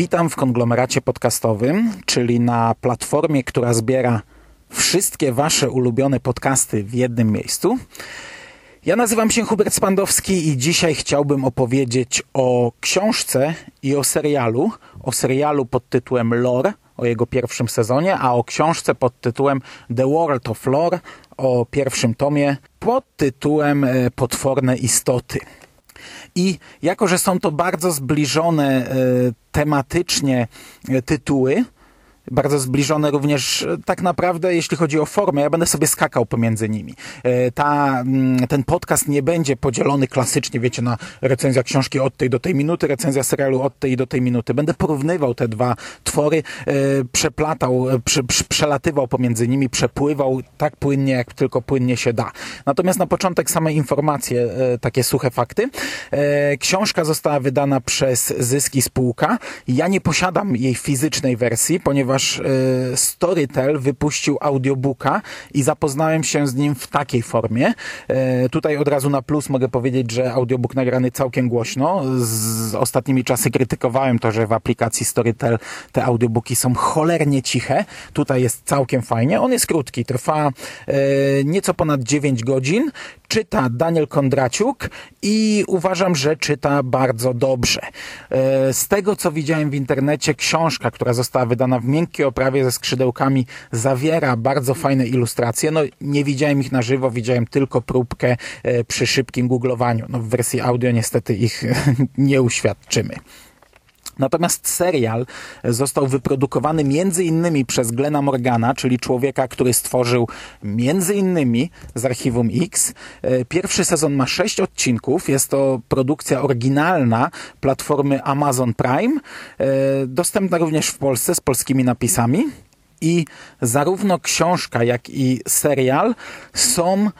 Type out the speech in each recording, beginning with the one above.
Witam w konglomeracie podcastowym, czyli na platformie, która zbiera wszystkie Wasze ulubione podcasty w jednym miejscu. Ja nazywam się Hubert Spandowski i dzisiaj chciałbym opowiedzieć o książce i o serialu. O serialu pod tytułem Lore, o jego pierwszym sezonie, a o książce pod tytułem The World of Lore, o pierwszym tomie pod tytułem e, Potworne istoty. I jako, że są to bardzo zbliżone e, tematycznie e, tytuły, bardzo zbliżone również e, tak naprawdę, jeśli chodzi o formę, ja będę sobie skakał pomiędzy nimi. E, Ta, mm, ten podcast nie będzie podzielony klasycznie, wiecie, na recenzja książki od tej do tej minuty, recenzja serialu od tej do tej minuty. Będę porównywał te dwa twory, e, przeplatał, prze, prze, przelatywał pomiędzy nimi, przepływał tak płynnie, jak tylko płynnie się da. Natomiast na początek same informacje, takie suche fakty. Książka została wydana przez Zyski Spółka. Ja nie posiadam jej fizycznej wersji, ponieważ e, Storytel wypuścił audiobooka i zapoznałem się z nim w takiej formie. E, Tutaj od razu na plus mogę powiedzieć, że audiobook nagrany całkiem głośno. Z ostatnimi czasy krytykowałem to, że w aplikacji Storytel te audiobooki są cholernie ciche. Tutaj jest całkiem fajnie. On jest krótki, trwa e, nieco ponad 9 godzin. Czyta Daniel Kondraciuk i uważam, że czyta bardzo dobrze. Z tego, co widziałem w internecie, książka, która została wydana w miękkiej oprawie ze skrzydełkami, zawiera bardzo fajne ilustracje. No, nie widziałem ich na żywo, widziałem tylko próbkę e, przy szybkim googlowaniu. No, w wersji audio niestety ich nie uświadczymy. Natomiast serial został wyprodukowany między innymi przez Glena Morgana, czyli człowieka, który stworzył między innymi z Archiwum X. E, Pierwszy sezon ma sześć odcinków. Jest to produkcja oryginalna platformy Amazon Prime, e, dostępna również w Polsce z polskimi napisami. I zarówno książka, jak i serial są e,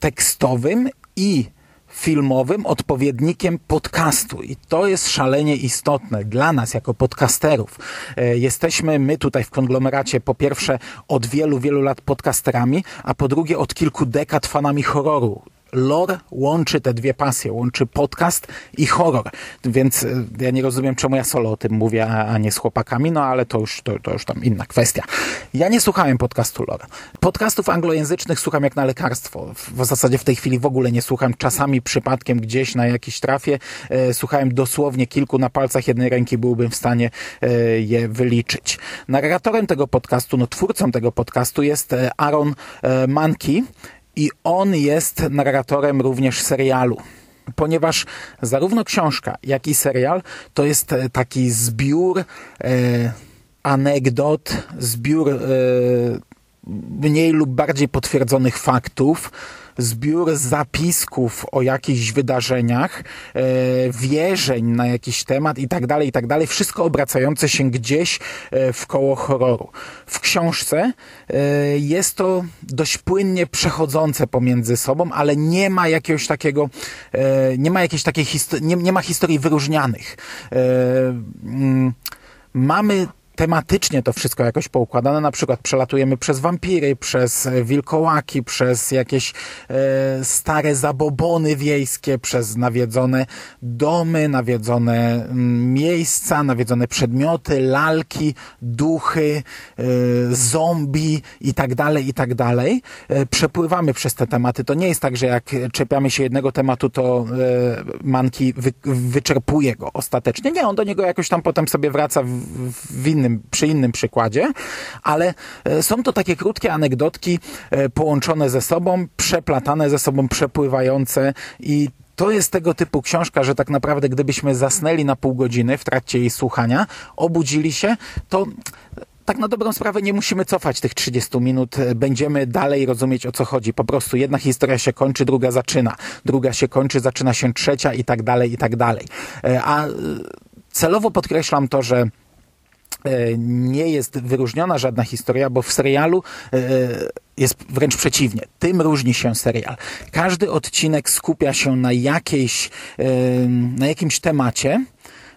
tekstowym i filmowym odpowiednikiem podcastu. I to jest szalenie istotne dla nas jako podcasterów. E, Jesteśmy my tutaj w konglomeracie po pierwsze od wielu, wielu lat podcasterami, a po drugie od kilku dekad fanami horroru. Lore łączy te dwie pasje, łączy podcast i horror. Więc e, ja nie rozumiem, czemu ja solo o tym mówię, a nie z chłopakami, no ale to już, to, to już tam inna kwestia. Ja nie słuchałem podcastu Lore. Podcastów anglojęzycznych słucham jak na lekarstwo. W, zasadzie w tej chwili w ogóle nie słucham. Czasami przypadkiem gdzieś na jakiś trafie e, słuchałem dosłownie kilku na palcach jednej ręki byłbym w stanie e, je wyliczyć. Narratorem tego podcastu, no twórcą tego podcastu jest Aaron Mankey, i on jest narratorem również serialu. Ponieważ zarówno książka, jak i serial to jest e, taki zbiór e, anegdot, zbiór e, mniej lub bardziej potwierdzonych faktów, zbiór zapisków o jakichś wydarzeniach, e, wierzeń na jakiś temat i tak dalej, i tak dalej. Wszystko obracające się gdzieś e, w koło horroru. W książce e, jest to dość płynnie przechodzące pomiędzy sobą, ale nie ma jakiegoś takiego, nie ma jakiejś takiej historii, nie, nie ma historii wyróżnianych. Mm, mamy tematycznie to wszystko jakoś poukładane. Na przykład przelatujemy przez wampiry, przez e, wilkołaki, przez jakieś e, stare zabobony wiejskie, przez nawiedzone domy, nawiedzone mm, miejsca, nawiedzone przedmioty, lalki, duchy, e, zombie i tak dalej, i tak dalej. E, przepływamy przez te tematy. To nie jest tak, że jak czepiamy się jednego tematu, to e, Manki wy, wyczerpuje go ostatecznie. Nie, on do niego jakoś tam potem sobie wraca w, w innym, przy innym przykładzie, ale e, są to takie krótkie anegdotki e, połączone ze sobą, przeplatane ze sobą, przepływające i to jest tego typu książka, że tak naprawdę gdybyśmy zasnęli na pół godziny w trakcie jej słuchania, obudzili się, to tak na dobrą sprawę nie musimy cofać tych 30 minut, będziemy dalej rozumieć o co chodzi. Po prostu jedna historia się kończy, druga zaczyna, druga się kończy, zaczyna się trzecia i tak dalej, i tak dalej. E, a celowo podkreślam to, że nie jest wyróżniona żadna historia, bo w serialu jest wręcz przeciwnie. Tym różni się serial. Każdy odcinek skupia się na jakiejś, na jakimś temacie,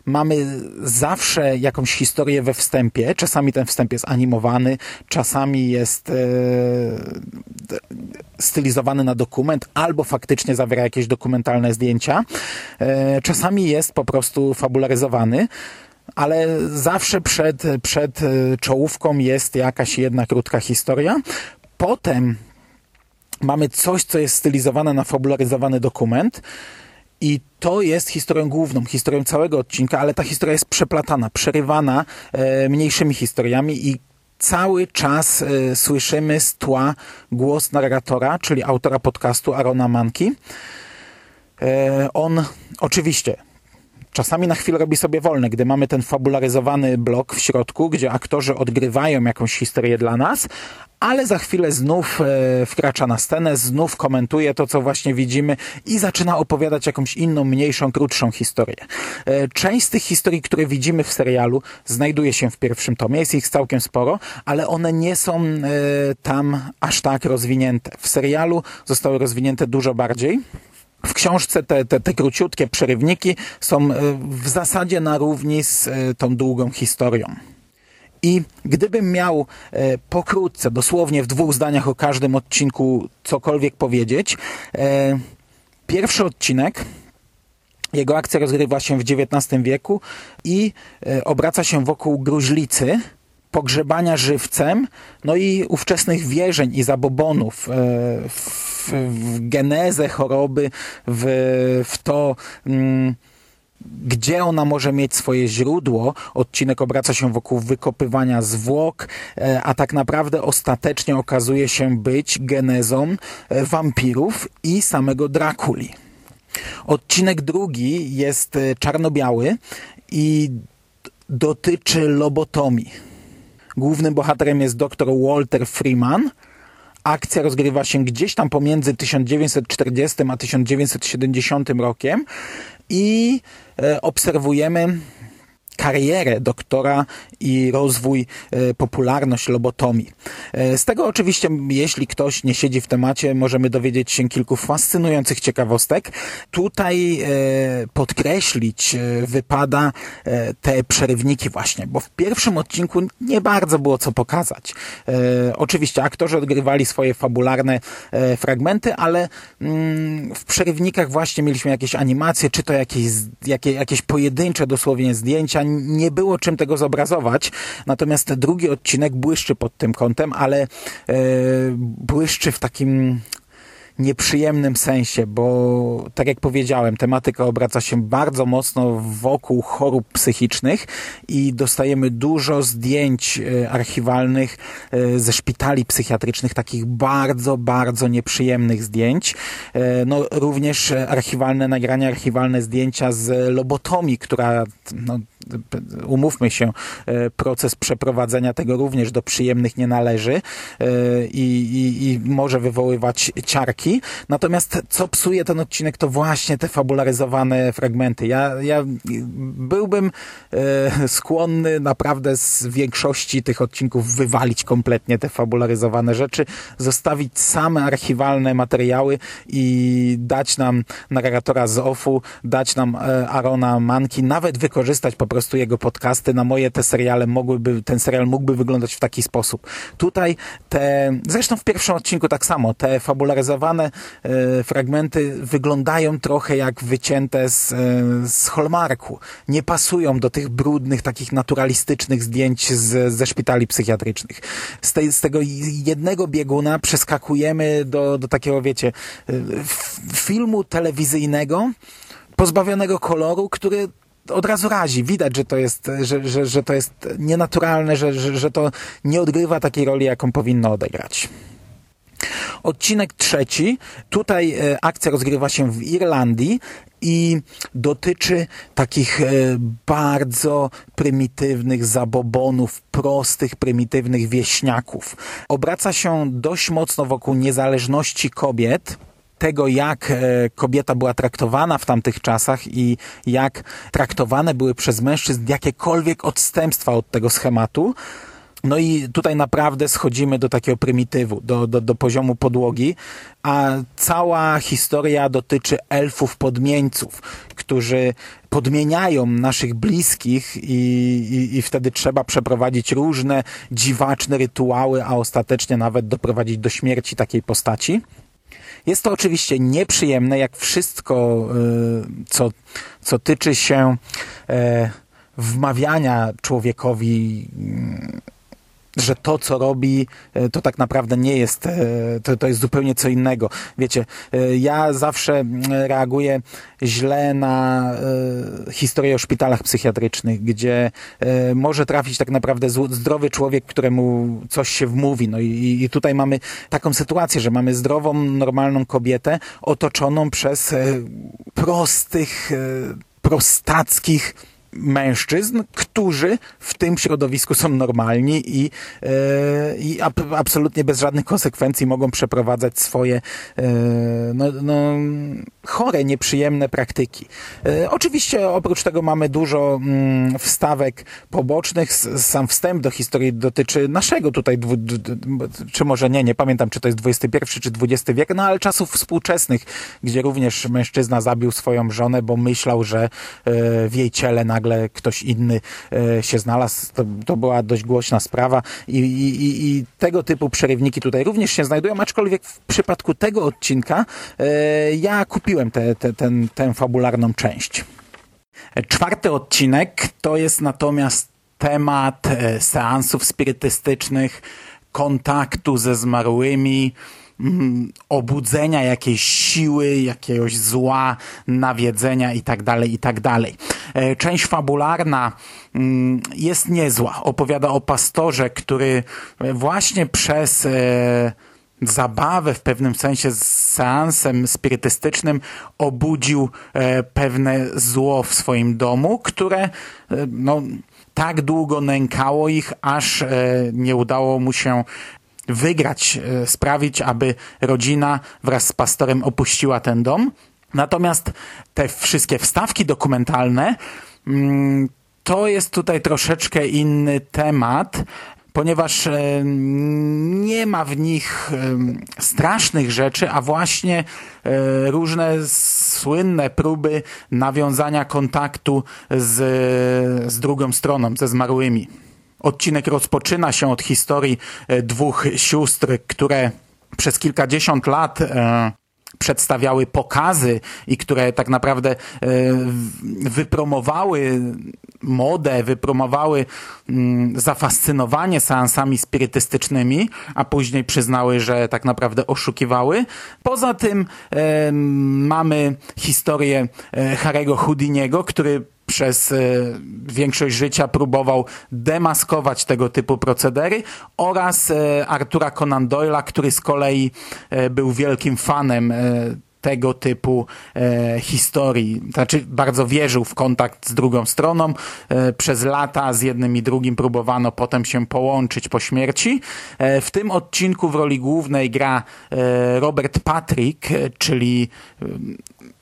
mamy zawsze jakąś historię we wstępie. Czasami ten wstęp jest animowany, czasami jest e, stylizowany na dokument, albo faktycznie zawiera jakieś dokumentalne zdjęcia. E, czasami jest po prostu fabularyzowany ale zawsze przed, przed e, czołówką jest jakaś jedna krótka historia. Potem mamy coś, co jest stylizowane na fabularyzowany dokument. I to jest historią główną, historią całego odcinka, ale ta historia jest przeplatana, przerywana e, mniejszymi historiami i cały czas e, słyszymy z tła głos narratora, czyli autora podcastu Arona Manki. E, on oczywiście czasami na chwilę robi sobie wolne, gdy mamy ten fabularyzowany blok w środku, gdzie aktorzy odgrywają jakąś historię dla nas, ale za chwilę znów e, wkracza na scenę, znów komentuje to, co właśnie widzimy i zaczyna opowiadać jakąś inną, mniejszą, krótszą historię. E, część z tych historii, które widzimy w serialu, znajduje się w pierwszym tomie, jest ich całkiem sporo, ale one nie są e, tam aż tak rozwinięte. W serialu zostały rozwinięte dużo bardziej. W książce te, te, te króciutkie przerywniki są w zasadzie na równi z tą długą historią. I gdybym miał e, pokrótce, dosłownie w dwóch zdaniach o każdym odcinku cokolwiek powiedzieć, e, pierwszy odcinek jego akcja rozgrywa się w XIX wieku i e, obraca się wokół gruźlicy, pogrzebania żywcem, no i ówczesnych wierzeń i zabobonów w, w genezę choroby, w, w to. Mm, gdzie ona może mieć swoje źródło. Odcinek obraca się wokół wykopywania zwłok, e, a tak naprawdę ostatecznie okazuje się być genezą e, wampirów i samego Drakuli. Odcinek drugi jest e, czarno-biały i dotyczy lobotomii. Głównym bohaterem jest dr Walter Freeman. Akcja rozgrywa się gdzieś tam pomiędzy 1940 a 1970 rokiem i e, obserwujemy karierę doktora i rozwój, e, popularność lobotomii. E, z tego oczywiście, jeśli ktoś nie siedzi w temacie, możemy dowiedzieć się kilku fascynujących ciekawostek. Tutaj e, podkreślić wypada te przerywniki właśnie, bo w pierwszym odcinku nie bardzo było co pokazać. Oczywiście aktorzy odgrywali swoje fabularne fragmenty, ale mm, w przerywnikach właśnie mieliśmy jakieś animacje, czy to jakieś, jakieś pojedyncze dosłownie zdjęcia, nie było czym tego zobrazować. Natomiast drugi odcinek błyszczy pod tym kątem, ale e, błyszczy w takim nieprzyjemnym sensie, bo tak jak powiedziałem, tematyka obraca się bardzo mocno wokół chorób psychicznych i dostajemy dużo zdjęć e, archiwalnych e, ze szpitali psychiatrycznych, takich bardzo, bardzo nieprzyjemnych zdjęć. No, również archiwalne nagrania, archiwalne zdjęcia z lobotomii, która no, umówmy się, proces przeprowadzenia tego również do przyjemnych nie należy i, i, i może wywoływać ciarki Natomiast co psuje ten odcinek, to właśnie te fabularyzowane fragmenty. Ja, ja byłbym e, skłonny naprawdę z większości tych odcinków wywalić kompletnie te fabularyzowane rzeczy, zostawić same archiwalne materiały i dać nam narratora z OFU, dać nam e, Arona Manki, nawet wykorzystać po prostu jego podcasty. Na moje te seriale mogłyby, ten serial mógłby wyglądać w taki sposób. Tutaj te, zresztą w pierwszym odcinku tak samo, te fabularyzowane e, fragmenty wyglądają trochę jak wycięte z, e, z Hallmarku. Nie pasują do tych brudnych, takich naturalistycznych zdjęć z, ze szpitali psychiatrycznych. Z, z tego jednego bieguna przeskakujemy do, do takiego, wiecie, e, filmu telewizyjnego, pozbawionego koloru, który od razu razi. Widać, że to jest, że, że, że to jest nienaturalne, że, że, że to nie odgrywa takiej roli, jaką powinno odegrać. Odcinek trzeci. Tutaj e, akcja rozgrywa się w Irlandii i dotyczy takich e, bardzo prymitywnych zabobonów, prostych, prymitywnych wieśniaków. Obraca się dość mocno wokół niezależności kobiet, tego, jak e, kobieta była traktowana w tamtych czasach i jak traktowane były przez mężczyzn jakiekolwiek odstępstwa od tego schematu. No i tutaj naprawdę schodzimy do takiego prymitywu, do, do, do poziomu podłogi, a cała historia dotyczy elfów podmieńców, którzy podmieniają naszych bliskich i, i, i wtedy trzeba przeprowadzić różne dziwaczne rytuały, a ostatecznie nawet doprowadzić do śmierci takiej postaci. Jest to oczywiście nieprzyjemne, jak wszystko, y, co, co tyczy się e, wmawiania człowiekowi że to, co robi, e, to tak naprawdę nie jest, e, to, to jest zupełnie co innego. Wiecie, e, ja zawsze reaguję źle na historię o szpitalach psychiatrycznych, gdzie może trafić tak naprawdę zdrowy człowiek, któremu coś się wmówi. No i, i tutaj mamy taką sytuację, że mamy zdrową, normalną kobietę otoczoną przez prostych, prostackich, mężczyzn, którzy w tym środowisku są normalni i, e, i ab, absolutnie bez żadnych konsekwencji mogą przeprowadzać swoje e, no, no, chore, nieprzyjemne praktyki. E, oczywiście oprócz tego mamy dużo mm, wstawek pobocznych. Sam wstęp do historii dotyczy naszego tutaj, czy może nie, nie pamiętam, czy to jest XXI czy XX wiek, no ale czasów współczesnych, gdzie również mężczyzna zabił swoją żonę, bo myślał, że w jej ciele nagle nagle ktoś inny e, się znalazł. To, to była dość głośna sprawa I, i, i, tego typu przerywniki tutaj również się znajdują, aczkolwiek w przypadku tego odcinka e, ja kupiłem tę te, te, tę fabularną część. Czwarty odcinek to jest natomiast temat e, seansów spirytystycznych, kontaktu ze zmarłymi, obudzenia jakiejś siły, jakiegoś zła, nawiedzenia itd., tak itd. Tak e, część fabularna mm, jest niezła. Opowiada o pastorze, który właśnie przez e, zabawę w pewnym sensie z seansem spirytystycznym obudził e, pewne zło w swoim domu, które no, tak długo nękało ich, aż nie udało mu się wygrać, e, sprawić, aby rodzina wraz z pastorem opuściła ten dom. Natomiast te wszystkie wstawki dokumentalne mm, to jest tutaj troszeczkę inny temat, ponieważ e, nie ma w nich e, strasznych rzeczy, a właśnie różne słynne próby nawiązania kontaktu z, z drugą stroną, ze zmarłymi. Odcinek rozpoczyna się od historii e, dwóch sióstr, które przez kilkadziesiąt lat e, przedstawiały pokazy i które tak naprawdę e, wypromowały modę, wypromowały mm, zafascynowanie seansami spirytystycznymi, a później przyznały, że tak naprawdę oszukiwały. Poza tym mamy historię Harry'ego Houdiniego, który przez e, większość życia próbował demaskować tego typu procedery oraz e, Artura Conan Doyle'a, który z kolei e, był wielkim fanem tego typu e, historii. Znaczy, bardzo wierzył w kontakt z drugą stroną. E, przez lata z jednym i drugim próbowano potem się połączyć po śmierci. E, w tym odcinku w roli głównej gra Robert Patrick, czyli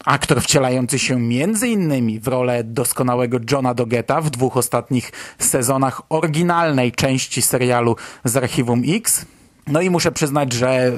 aktor wcielający się między innymi w rolę doskonałego Johna Dogeta w dwóch ostatnich sezonach oryginalnej części serialu z Archiwum X. No i muszę przyznać, że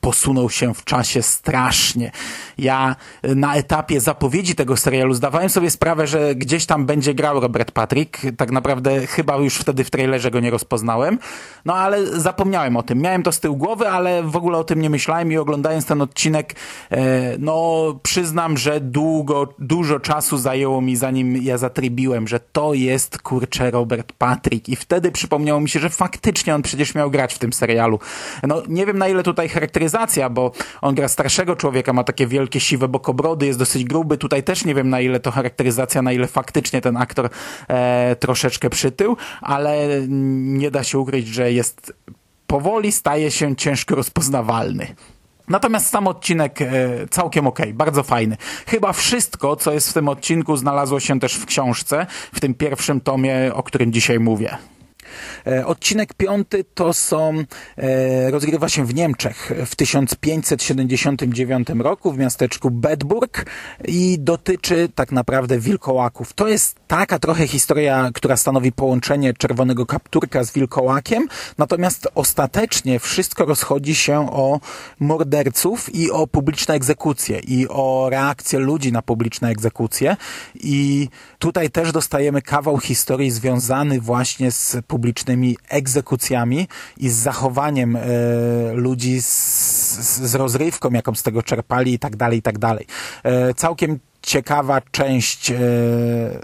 posunął się w czasie strasznie. Ja na etapie zapowiedzi tego serialu zdawałem sobie sprawę, że gdzieś tam będzie grał Robert Patrick. Tak naprawdę chyba już wtedy w trailerze go nie rozpoznałem. No ale zapomniałem o tym. Miałem to z tyłu głowy, ale w ogóle o tym nie myślałem i oglądając ten odcinek, e, no przyznam, że długo, dużo czasu zajęło mi zanim ja zatrybiłem, że to jest kurczę Robert Patrick i wtedy przypomniało mi się, że faktycznie on przecież miał grać w tym serialu. No nie wiem na ile tutaj charakteryzacja, bo on gra starszego człowieka, ma takie wielkie siwe bokobrody, jest dosyć gruby. Tutaj też nie wiem na ile to charakteryzacja, na ile faktycznie ten aktor e, troszeczkę przytył, ale nie da się ukryć, że jest powoli staje się ciężko rozpoznawalny. Natomiast sam odcinek e, całkiem okay, bardzo fajny. Chyba wszystko, co jest w tym odcinku, znalazło się też w książce, w tym pierwszym tomie, o którym dzisiaj mówię. E, odcinek piąty to są, e, rozgrywa się w Niemczech w 1579 roku w miasteczku Bedburg i dotyczy tak naprawdę wilkołaków. To jest taka trochę historia, która stanowi połączenie czerwonego kapturka z wilkołakiem, natomiast ostatecznie wszystko rozchodzi się o morderców i o publiczne egzekucje i o reakcję ludzi na publiczne egzekucje i tutaj też dostajemy kawał historii związany właśnie z publicznymi egzekucjami i z zachowaniem e, ludzi z, z rozrywką, jaką z tego czerpali i tak dalej, i tak dalej. E, całkiem ciekawa część e,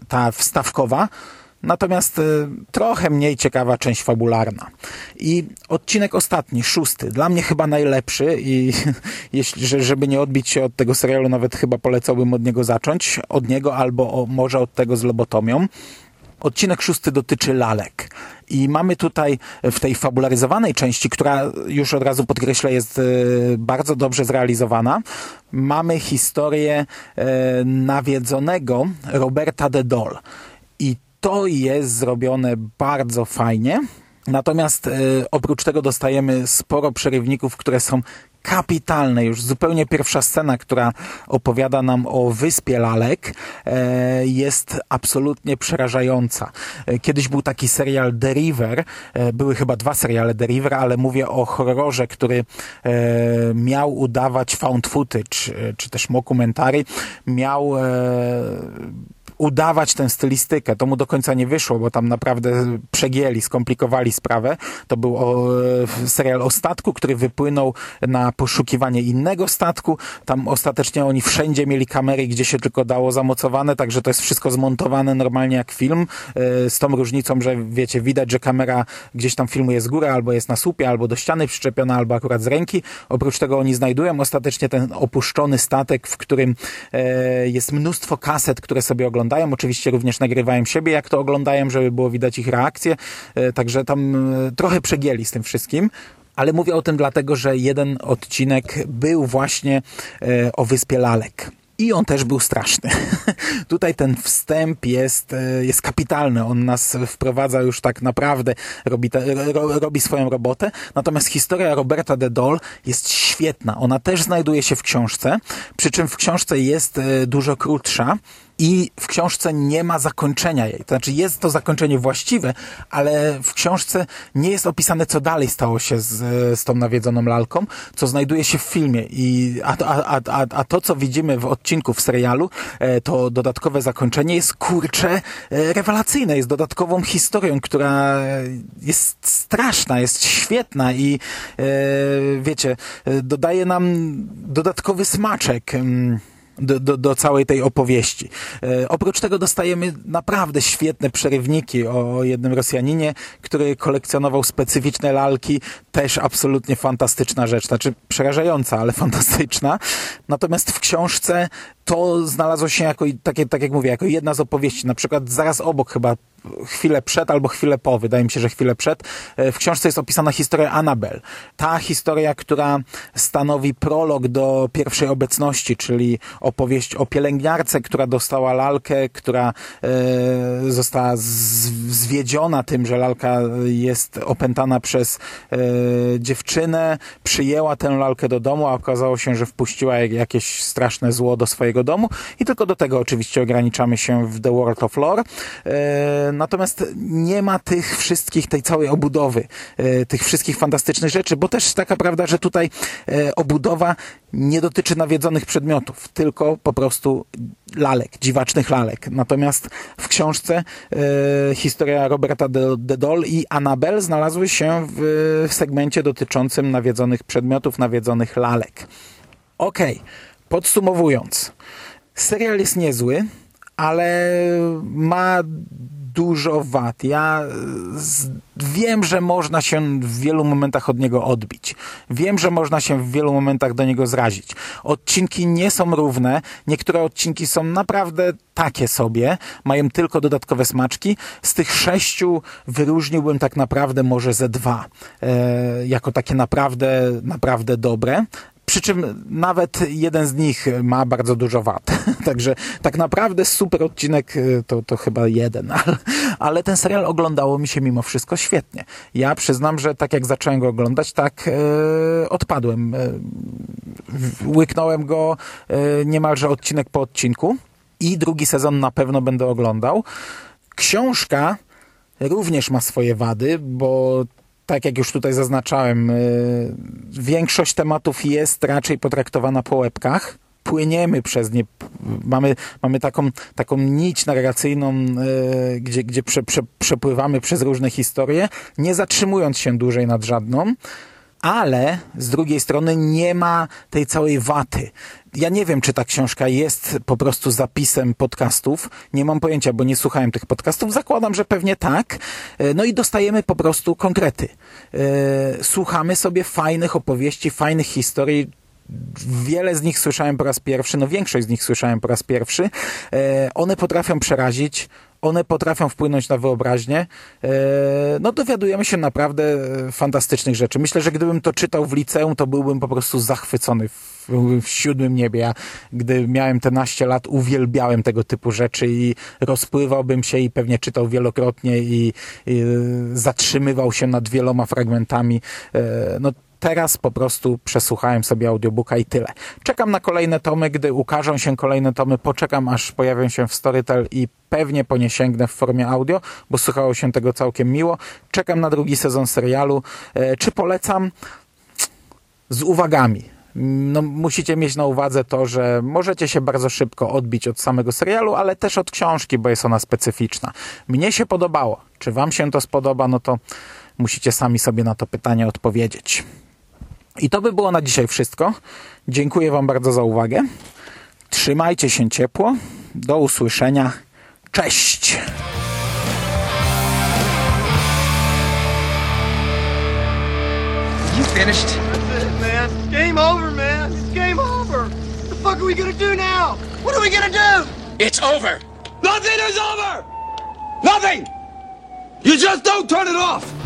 ta wstawkowa, natomiast trochę mniej ciekawa część fabularna. I odcinek ostatni, szósty, dla mnie chyba najlepszy i jeśli, żeby nie odbić się od tego serialu, nawet chyba polecałbym od niego zacząć, od niego albo o, może od tego z lobotomią. Odcinek szósty dotyczy lalek. I mamy tutaj w tej fabularyzowanej części, która już od razu podkreślę jest e, bardzo dobrze zrealizowana, mamy historię e, nawiedzonego Roberta de Dole. I to jest zrobione bardzo fajnie. Natomiast e, oprócz tego dostajemy sporo przerywników, które są kapitalne. Już zupełnie pierwsza scena, która opowiada nam o wyspie lalek, e, jest absolutnie przerażająca. E, kiedyś był taki serial The River, e, były chyba dwa seriale The River, ale mówię o horrorze, który miał udawać found footage, czy też mockumentary, miał udawać tę stylistykę. To mu do końca nie wyszło, bo tam naprawdę przegięli, skomplikowali sprawę. To był o, serial o statku, który wypłynął na poszukiwanie innego statku. Tam ostatecznie oni wszędzie mieli kamery, gdzie się tylko dało zamocowane, także to jest wszystko zmontowane normalnie jak film, e, z tą różnicą, że wiecie, widać, że kamera gdzieś tam filmuje z góry, albo jest na słupie, albo do ściany przyczepiona, albo akurat z ręki. Oprócz tego oni znajdują ostatecznie ten opuszczony statek, w którym e, jest mnóstwo kaset, które sobie oglądają oglądają. Oczywiście również nagrywają siebie, jak to oglądają, żeby było widać ich reakcję. E, także tam e, trochę przegięli z tym wszystkim. Ale mówię o tym dlatego, że jeden odcinek był właśnie e, o Wyspie Lalek. I on też był straszny. Tutaj ten wstęp jest, jest kapitalny. On nas wprowadza już tak naprawdę, robi, te, ro, robi swoją robotę. Natomiast historia Roberta de Dole jest świetna. Ona też znajduje się w książce, przy czym w książce jest dużo krótsza i w książce nie ma zakończenia jej. To znaczy jest to zakończenie właściwe, ale w książce nie jest opisane, co dalej stało się z, z tą nawiedzoną lalką, co znajduje się w filmie. I, a, a, a, a to, co widzimy w odcinku w serialu, e, to dodatkowe zakończenie jest kurcze e, rewelacyjne, jest dodatkową historią, która jest straszna, jest świetna i e, wiecie, dodaje nam dodatkowy smaczek. Do, do, do całej tej opowieści. E, oprócz tego dostajemy naprawdę świetne przerywniki o jednym Rosjaninie, który kolekcjonował specyficzne lalki. Też absolutnie fantastyczna rzecz. Znaczy przerażająca, ale fantastyczna. Natomiast w książce to znalazło się jako, tak, tak jak mówię, jako jedna z opowieści. Na przykład zaraz obok chyba chwilę przed albo chwilę po, wydaje mi się, że chwilę przed, e, w książce jest opisana historia Annabel. Ta historia, która stanowi prolog do pierwszej obecności, czyli opowieść o pielęgniarce, która dostała lalkę, która e, została zwiedziona tym, że lalka jest opętana przez e, dziewczynę, przyjęła tę lalkę do domu, a okazało się, że wpuściła jakieś straszne zło do swojego domu i tylko do tego oczywiście ograniczamy się w The World of Lore. E, natomiast nie ma tych wszystkich, tej całej obudowy, e, tych wszystkich fantastycznych rzeczy, bo też taka prawda, że tutaj obudowa nie dotyczy nawiedzonych przedmiotów, tylko po prostu lalek, dziwacznych lalek. Natomiast w książce historia Roberta de, Dole i Annabel znalazły się w, w segmencie dotyczącym nawiedzonych przedmiotów, nawiedzonych lalek. Okay. podsumowując, serial jest niezły, ale ma dużo wad. Ja e, z, wiem, że można się w wielu momentach od niego odbić. Wiem, że można się w wielu momentach do niego zrazić. Odcinki nie są równe. Niektóre odcinki są naprawdę takie sobie. Mają tylko dodatkowe smaczki. Z tych sześciu wyróżniłbym tak naprawdę może ze dwa. E, jako takie naprawdę, naprawdę dobre. Przy czym nawet jeden z nich ma bardzo dużo wad. Także tak naprawdę super odcinek y, to, to chyba jeden. Ale, ten serial oglądało mi się mimo wszystko świetnie. Ja przyznam, że tak jak zacząłem go oglądać, tak yy, odpadłem. Yy, łyknąłem go niemalże odcinek po odcinku. I drugi sezon na pewno będę oglądał. Książka również ma swoje wady, bo tak jak już tutaj zaznaczałem, y, większość tematów jest raczej potraktowana po łebkach. Płyniemy przez nie, mamy, mamy taką, taką nić narracyjną, y, gdzie, gdzie prze, prze, przepływamy przez różne historie, nie zatrzymując się dłużej nad żadną ale z drugiej strony nie ma tej całej waty. Ja nie wiem, czy ta książka jest po prostu zapisem podcastów. Nie mam pojęcia, bo nie słuchałem tych podcastów. Zakładam, że pewnie tak. E, No i dostajemy po prostu konkrety. E, Słuchamy sobie fajnych opowieści, fajnych historii, Wiele z nich słyszałem po raz pierwszy, no większość z nich słyszałem po raz pierwszy. E, one potrafią przerazić, one potrafią wpłynąć na wyobraźnię. E, no dowiadujemy się naprawdę e, fantastycznych rzeczy. Myślę, że gdybym to czytał w liceum, to byłbym po prostu zachwycony w, w siódmym niebie. Ja, gdy miałem te naście lat, uwielbiałem tego typu rzeczy i rozpływałbym się i pewnie czytał wielokrotnie i, i zatrzymywał się nad wieloma fragmentami. E, no Teraz po prostu przesłuchałem sobie audiobooka i tyle. Czekam na kolejne tomy, gdy ukażą się kolejne tomy, poczekam aż pojawią się w Storytel i pewnie po nie sięgnę w formie audio, bo słuchało się tego całkiem miło. Czekam na drugi sezon serialu. E, czy polecam? Z uwagami. No, musicie mieć na uwadze to, że możecie się bardzo szybko odbić od samego serialu, ale też od książki, bo jest ona specyficzna. Mnie się podobało. Czy wam się to spodoba? No to musicie sami sobie na to pytanie odpowiedzieć. I to by było na dzisiaj wszystko. Dziękuję Wam bardzo za uwagę. Trzymajcie się ciepło. Do usłyszenia. Cześć! You finished? That's it, man. Game over, man. It's game over. What the fuck are we gonna do now? What are we gonna do? It's over. Nothing is over! Nothing! You just don't turn it off!